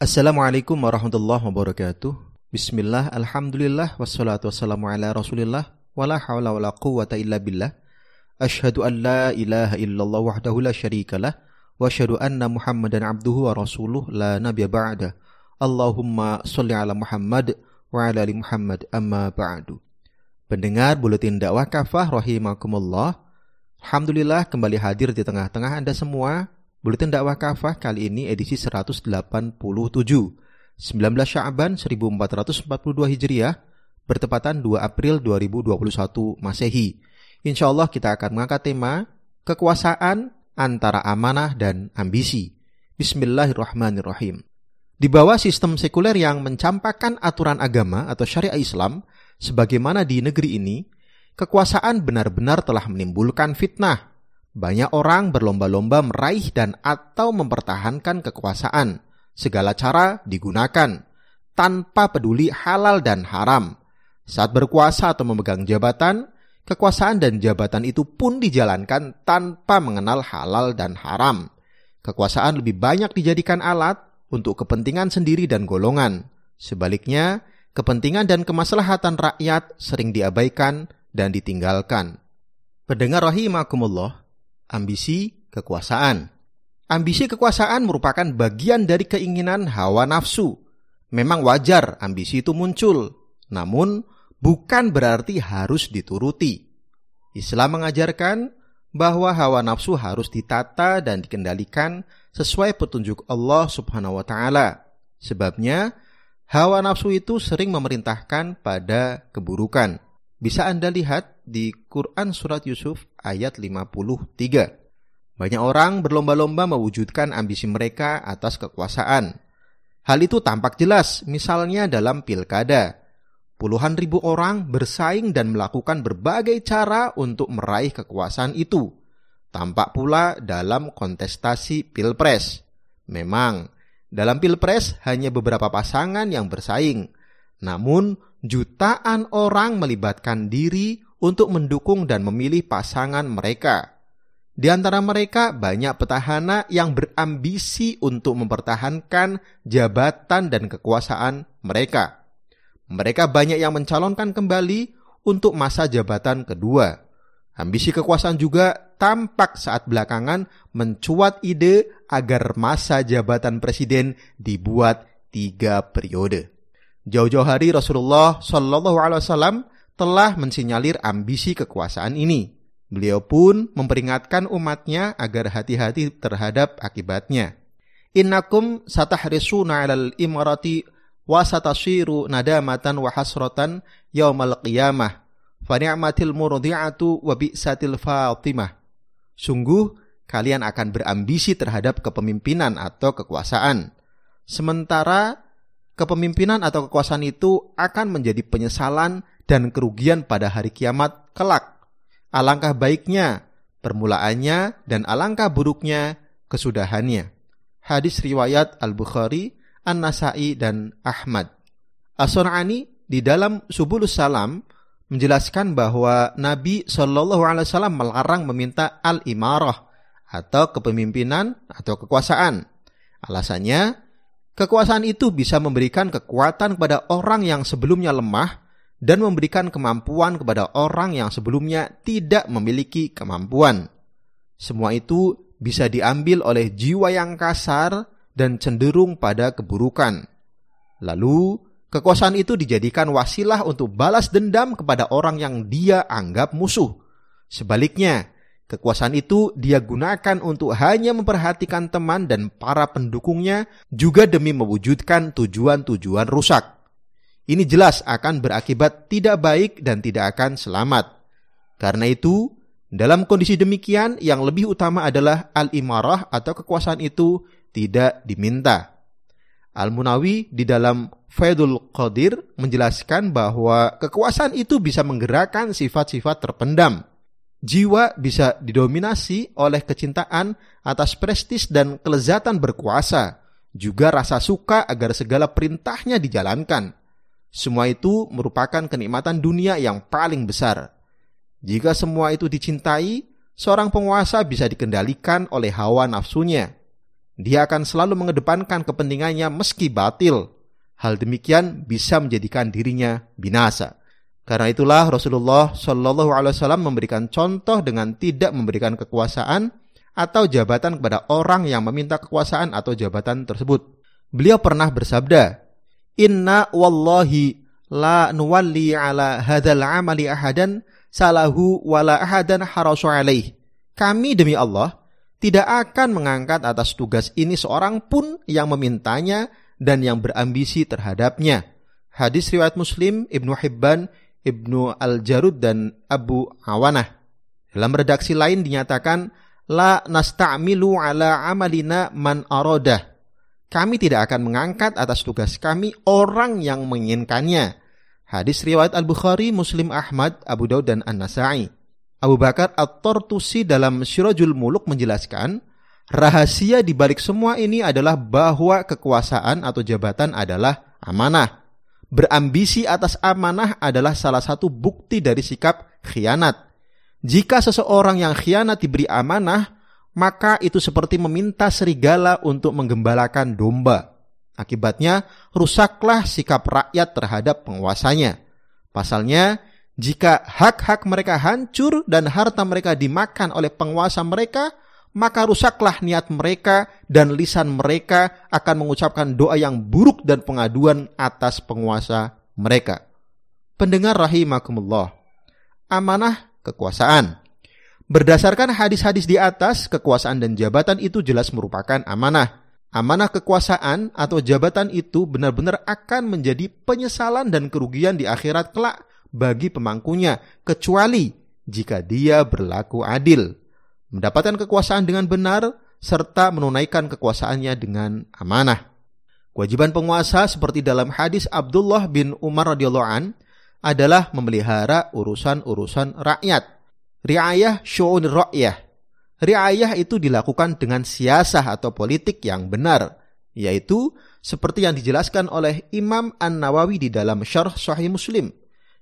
Assalamualaikum warahmatullahi wabarakatuh. Bismillah, alhamdulillah, wassalatu wassalamu ala rasulillah, wala hawla wala quwata illa billah. Ashhadu an la ilaha illallah wahdahu la syarikalah, wa ashhadu anna muhammadan abduhu wa rasuluh la nabiya ba'da. Allahumma salli ala Muhammad wa ala ali Muhammad amma ba'du. Pendengar Buletin Dakwah Kafah rahimakumullah. Alhamdulillah kembali hadir di tengah-tengah Anda semua Buletin dakwah kafah kali ini edisi 187, 19 Sya'ban 1442 Hijriah, bertepatan 2 April 2021 Masehi. Insya Allah kita akan mengangkat tema kekuasaan antara amanah dan ambisi. Bismillahirrahmanirrahim. Di bawah sistem sekuler yang mencampakkan aturan agama atau syariah Islam, sebagaimana di negeri ini, kekuasaan benar-benar telah menimbulkan fitnah, banyak orang berlomba-lomba meraih dan atau mempertahankan kekuasaan. Segala cara digunakan tanpa peduli halal dan haram. Saat berkuasa atau memegang jabatan, kekuasaan dan jabatan itu pun dijalankan tanpa mengenal halal dan haram. Kekuasaan lebih banyak dijadikan alat untuk kepentingan sendiri dan golongan. Sebaliknya, kepentingan dan kemaslahatan rakyat sering diabaikan dan ditinggalkan. Pendengar rahimakumullah, ambisi kekuasaan. Ambisi kekuasaan merupakan bagian dari keinginan hawa nafsu. Memang wajar ambisi itu muncul, namun bukan berarti harus dituruti. Islam mengajarkan bahwa hawa nafsu harus ditata dan dikendalikan sesuai petunjuk Allah Subhanahu wa taala. Sebabnya hawa nafsu itu sering memerintahkan pada keburukan. Bisa Anda lihat di Quran Surat Yusuf ayat 53. Banyak orang berlomba-lomba mewujudkan ambisi mereka atas kekuasaan. Hal itu tampak jelas misalnya dalam pilkada. Puluhan ribu orang bersaing dan melakukan berbagai cara untuk meraih kekuasaan itu. Tampak pula dalam kontestasi pilpres. Memang, dalam pilpres hanya beberapa pasangan yang bersaing. Namun, jutaan orang melibatkan diri untuk mendukung dan memilih pasangan mereka. Di antara mereka banyak petahana yang berambisi untuk mempertahankan jabatan dan kekuasaan mereka. Mereka banyak yang mencalonkan kembali untuk masa jabatan kedua. Ambisi kekuasaan juga tampak saat belakangan mencuat ide agar masa jabatan presiden dibuat tiga periode. Jauh-jauh hari Rasulullah Shallallahu Alaihi Wasallam telah mensinyalir ambisi kekuasaan ini. Beliau pun memperingatkan umatnya agar hati-hati terhadap akibatnya. Innakum satahrisuna alal imarati wa satasiru nadamatan wa hasratan yaumal qiyamah. Fani'matil murdi'atu wa bi'satil fatimah. Sungguh kalian akan berambisi terhadap kepemimpinan atau kekuasaan. Sementara kepemimpinan atau kekuasaan itu akan menjadi penyesalan dan kerugian pada hari kiamat kelak. Alangkah baiknya permulaannya dan alangkah buruknya kesudahannya. Hadis riwayat Al-Bukhari, An-Nasai dan Ahmad. As-Sun'ani di dalam Subulus Salam menjelaskan bahwa Nabi Shallallahu Alaihi Wasallam melarang meminta al-imarah atau kepemimpinan atau kekuasaan. Alasannya, Kekuasaan itu bisa memberikan kekuatan kepada orang yang sebelumnya lemah dan memberikan kemampuan kepada orang yang sebelumnya tidak memiliki kemampuan. Semua itu bisa diambil oleh jiwa yang kasar dan cenderung pada keburukan. Lalu, kekuasaan itu dijadikan wasilah untuk balas dendam kepada orang yang dia anggap musuh. Sebaliknya, Kekuasaan itu dia gunakan untuk hanya memperhatikan teman dan para pendukungnya juga demi mewujudkan tujuan-tujuan rusak. Ini jelas akan berakibat tidak baik dan tidak akan selamat. Karena itu, dalam kondisi demikian yang lebih utama adalah al-imarah atau kekuasaan itu tidak diminta. Al-Munawi di dalam Faidul Qadir menjelaskan bahwa kekuasaan itu bisa menggerakkan sifat-sifat terpendam Jiwa bisa didominasi oleh kecintaan atas prestis dan kelezatan berkuasa, juga rasa suka agar segala perintahnya dijalankan. Semua itu merupakan kenikmatan dunia yang paling besar. Jika semua itu dicintai, seorang penguasa bisa dikendalikan oleh hawa nafsunya. Dia akan selalu mengedepankan kepentingannya meski batil. Hal demikian bisa menjadikan dirinya binasa. Karena itulah Rasulullah Shallallahu Alaihi Wasallam memberikan contoh dengan tidak memberikan kekuasaan atau jabatan kepada orang yang meminta kekuasaan atau jabatan tersebut. Beliau pernah bersabda, Inna wallahi la nuwalli ala hadal amali ahadan salahu wala ahadan harasu alaih. Kami demi Allah tidak akan mengangkat atas tugas ini seorang pun yang memintanya dan yang berambisi terhadapnya. Hadis riwayat Muslim, Ibnu Hibban, Ibnu Al-Jarud dan Abu Awanah. Dalam redaksi lain dinyatakan la nasta'milu ala amalina man arodah. Kami tidak akan mengangkat atas tugas kami orang yang menginginkannya. Hadis riwayat Al-Bukhari, Muslim Ahmad, Abu Daud dan An-Nasai. Abu Bakar At-Tortusi dalam Syirajul Muluk menjelaskan, rahasia di balik semua ini adalah bahwa kekuasaan atau jabatan adalah amanah. Berambisi atas amanah adalah salah satu bukti dari sikap khianat. Jika seseorang yang khianat diberi amanah, maka itu seperti meminta serigala untuk menggembalakan domba. Akibatnya, rusaklah sikap rakyat terhadap penguasanya. Pasalnya, jika hak-hak mereka hancur dan harta mereka dimakan oleh penguasa mereka, maka rusaklah niat mereka dan lisan mereka akan mengucapkan doa yang buruk dan pengaduan atas penguasa mereka. Pendengar rahimakumullah. Amanah kekuasaan. Berdasarkan hadis-hadis di atas, kekuasaan dan jabatan itu jelas merupakan amanah. Amanah kekuasaan atau jabatan itu benar-benar akan menjadi penyesalan dan kerugian di akhirat kelak bagi pemangkunya, kecuali jika dia berlaku adil, mendapatkan kekuasaan dengan benar, serta menunaikan kekuasaannya dengan amanah. Kewajiban penguasa seperti dalam hadis Abdullah bin Umar radhiyallahu an adalah memelihara urusan-urusan rakyat. Riayah syu'un ra'yah. Riayah itu dilakukan dengan siasah atau politik yang benar, yaitu seperti yang dijelaskan oleh Imam An-Nawawi di dalam Syarh Sahih Muslim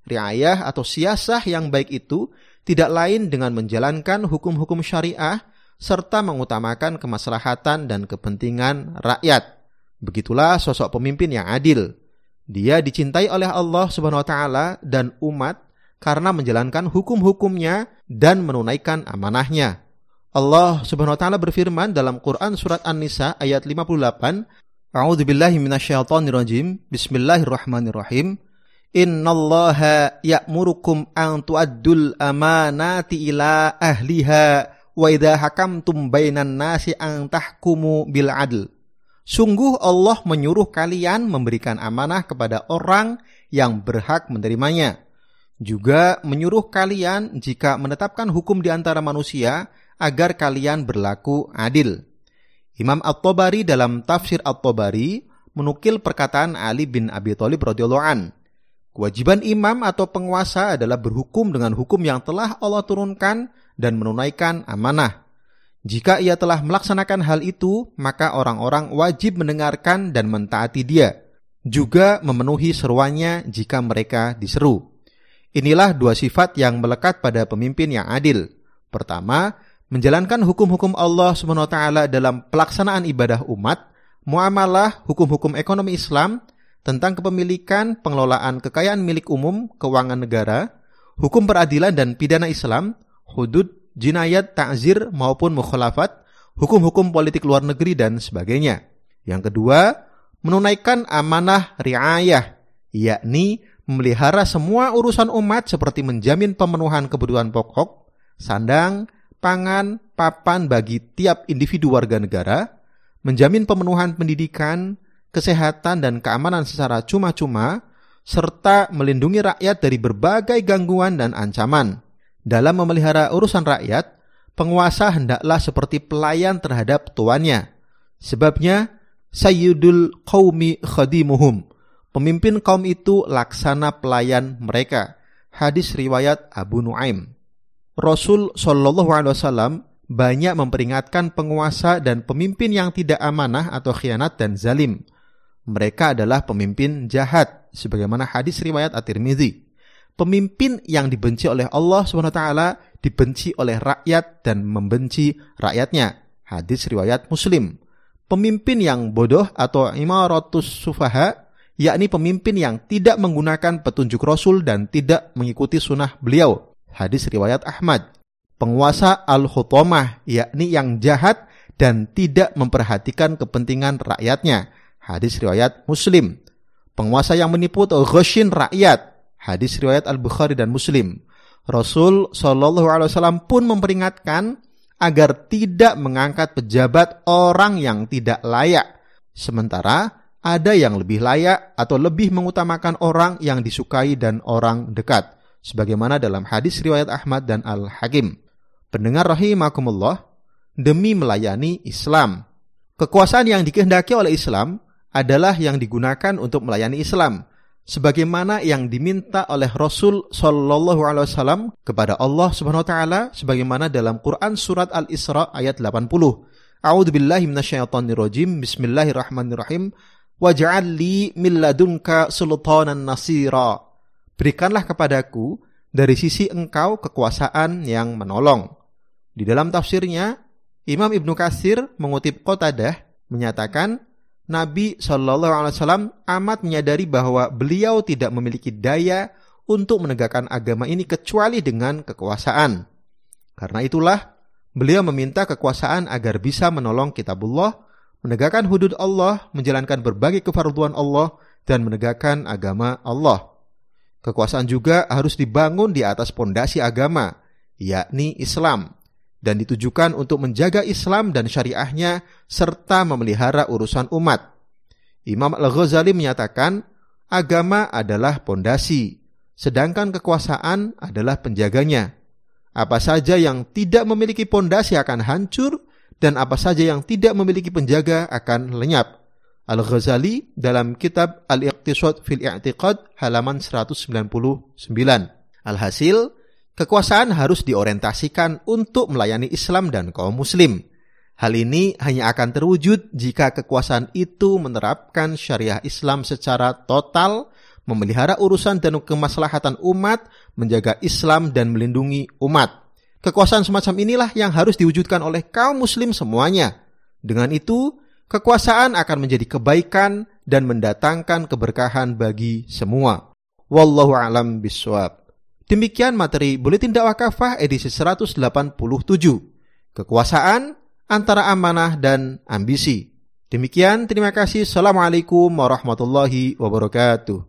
riayah atau siasah yang baik itu tidak lain dengan menjalankan hukum-hukum syariah serta mengutamakan kemaslahatan dan kepentingan rakyat. Begitulah sosok pemimpin yang adil. Dia dicintai oleh Allah Subhanahu wa taala dan umat karena menjalankan hukum-hukumnya dan menunaikan amanahnya. Allah Subhanahu wa taala berfirman dalam Quran surat An-Nisa ayat 58, A'udzu billahi minasyaitonir rajim. Bismillahirrahmanirrahim. Innallaha ya'murukum an tu'addul amanati ila ahliha wa idha hakamtum bainan nasi an tahkumu bil adl. Sungguh Allah menyuruh kalian memberikan amanah kepada orang yang berhak menerimanya. Juga menyuruh kalian jika menetapkan hukum di antara manusia agar kalian berlaku adil. Imam At-Tabari dalam tafsir At-Tabari menukil perkataan Ali bin Abi Thalib radhiyallahu an Kewajiban imam atau penguasa adalah berhukum dengan hukum yang telah Allah turunkan dan menunaikan amanah. Jika ia telah melaksanakan hal itu, maka orang-orang wajib mendengarkan dan mentaati dia, juga memenuhi seruannya jika mereka diseru. Inilah dua sifat yang melekat pada pemimpin yang adil. Pertama, menjalankan hukum-hukum Allah SWT dalam pelaksanaan ibadah umat, muamalah, hukum-hukum ekonomi Islam, tentang kepemilikan, pengelolaan kekayaan milik umum, keuangan negara, hukum peradilan dan pidana Islam, hudud, jinayat, ta'zir maupun mukhalafat, hukum-hukum politik luar negeri dan sebagainya. Yang kedua, menunaikan amanah riayah, yakni memelihara semua urusan umat seperti menjamin pemenuhan kebutuhan pokok, sandang, pangan, papan bagi tiap individu warga negara, menjamin pemenuhan pendidikan, kesehatan dan keamanan secara cuma-cuma, serta melindungi rakyat dari berbagai gangguan dan ancaman. Dalam memelihara urusan rakyat, penguasa hendaklah seperti pelayan terhadap tuannya. Sebabnya, Sayyidul Qawmi Khadimuhum. Pemimpin kaum itu laksana pelayan mereka. Hadis riwayat Abu Nuaim. Rasul Shallallahu Alaihi Wasallam banyak memperingatkan penguasa dan pemimpin yang tidak amanah atau khianat dan zalim mereka adalah pemimpin jahat sebagaimana hadis riwayat At-Tirmizi. Pemimpin yang dibenci oleh Allah SWT dibenci oleh rakyat dan membenci rakyatnya. Hadis riwayat Muslim. pemimpin yang bodoh atau imaratus sufaha, yakni pemimpin yang tidak menggunakan petunjuk Rasul dan tidak mengikuti sunnah beliau. Hadis riwayat Ahmad. Penguasa al-hutomah, yakni yang jahat dan tidak memperhatikan kepentingan rakyatnya. Hadis riwayat Muslim. Penguasa yang menipu atau ghoshin rakyat. Hadis riwayat Al-Bukhari dan Muslim. Rasul Shallallahu Alaihi Wasallam pun memperingatkan agar tidak mengangkat pejabat orang yang tidak layak. Sementara ada yang lebih layak atau lebih mengutamakan orang yang disukai dan orang dekat. Sebagaimana dalam hadis riwayat Ahmad dan Al-Hakim. Pendengar rahimakumullah, demi melayani Islam. Kekuasaan yang dikehendaki oleh Islam adalah yang digunakan untuk melayani Islam sebagaimana yang diminta oleh Rasul Shallallahu alaihi wasallam kepada Allah Subhanahu wa taala sebagaimana dalam Quran surat Al-Isra ayat 80. A'udzu billahi minasyaitonir rajim. Bismillahirrahmanirrahim. Waj'al li min ladunka sultanan nasira. Berikanlah kepadaku dari sisi engkau kekuasaan yang menolong. Di dalam tafsirnya, Imam Ibnu Katsir mengutip Qatadah menyatakan Nabi Shallallahu Alaihi Wasallam amat menyadari bahwa beliau tidak memiliki daya untuk menegakkan agama ini kecuali dengan kekuasaan. Karena itulah beliau meminta kekuasaan agar bisa menolong kitabullah, menegakkan hudud Allah, menjalankan berbagai kefarduan Allah, dan menegakkan agama Allah. Kekuasaan juga harus dibangun di atas pondasi agama, yakni Islam dan ditujukan untuk menjaga Islam dan syariahnya serta memelihara urusan umat. Imam Al-Ghazali menyatakan, agama adalah pondasi, sedangkan kekuasaan adalah penjaganya. Apa saja yang tidak memiliki pondasi akan hancur dan apa saja yang tidak memiliki penjaga akan lenyap. Al-Ghazali dalam kitab Al-Iqtisad fil I'tiqad halaman 199. Alhasil, Kekuasaan harus diorientasikan untuk melayani Islam dan kaum muslim. Hal ini hanya akan terwujud jika kekuasaan itu menerapkan syariah Islam secara total, memelihara urusan dan kemaslahatan umat, menjaga Islam dan melindungi umat. Kekuasaan semacam inilah yang harus diwujudkan oleh kaum muslim semuanya. Dengan itu, kekuasaan akan menjadi kebaikan dan mendatangkan keberkahan bagi semua. Wallahu alam biswab. Demikian materi Buletin Dakwah Kafah edisi 187. Kekuasaan antara amanah dan ambisi. Demikian, terima kasih. Assalamualaikum warahmatullahi wabarakatuh.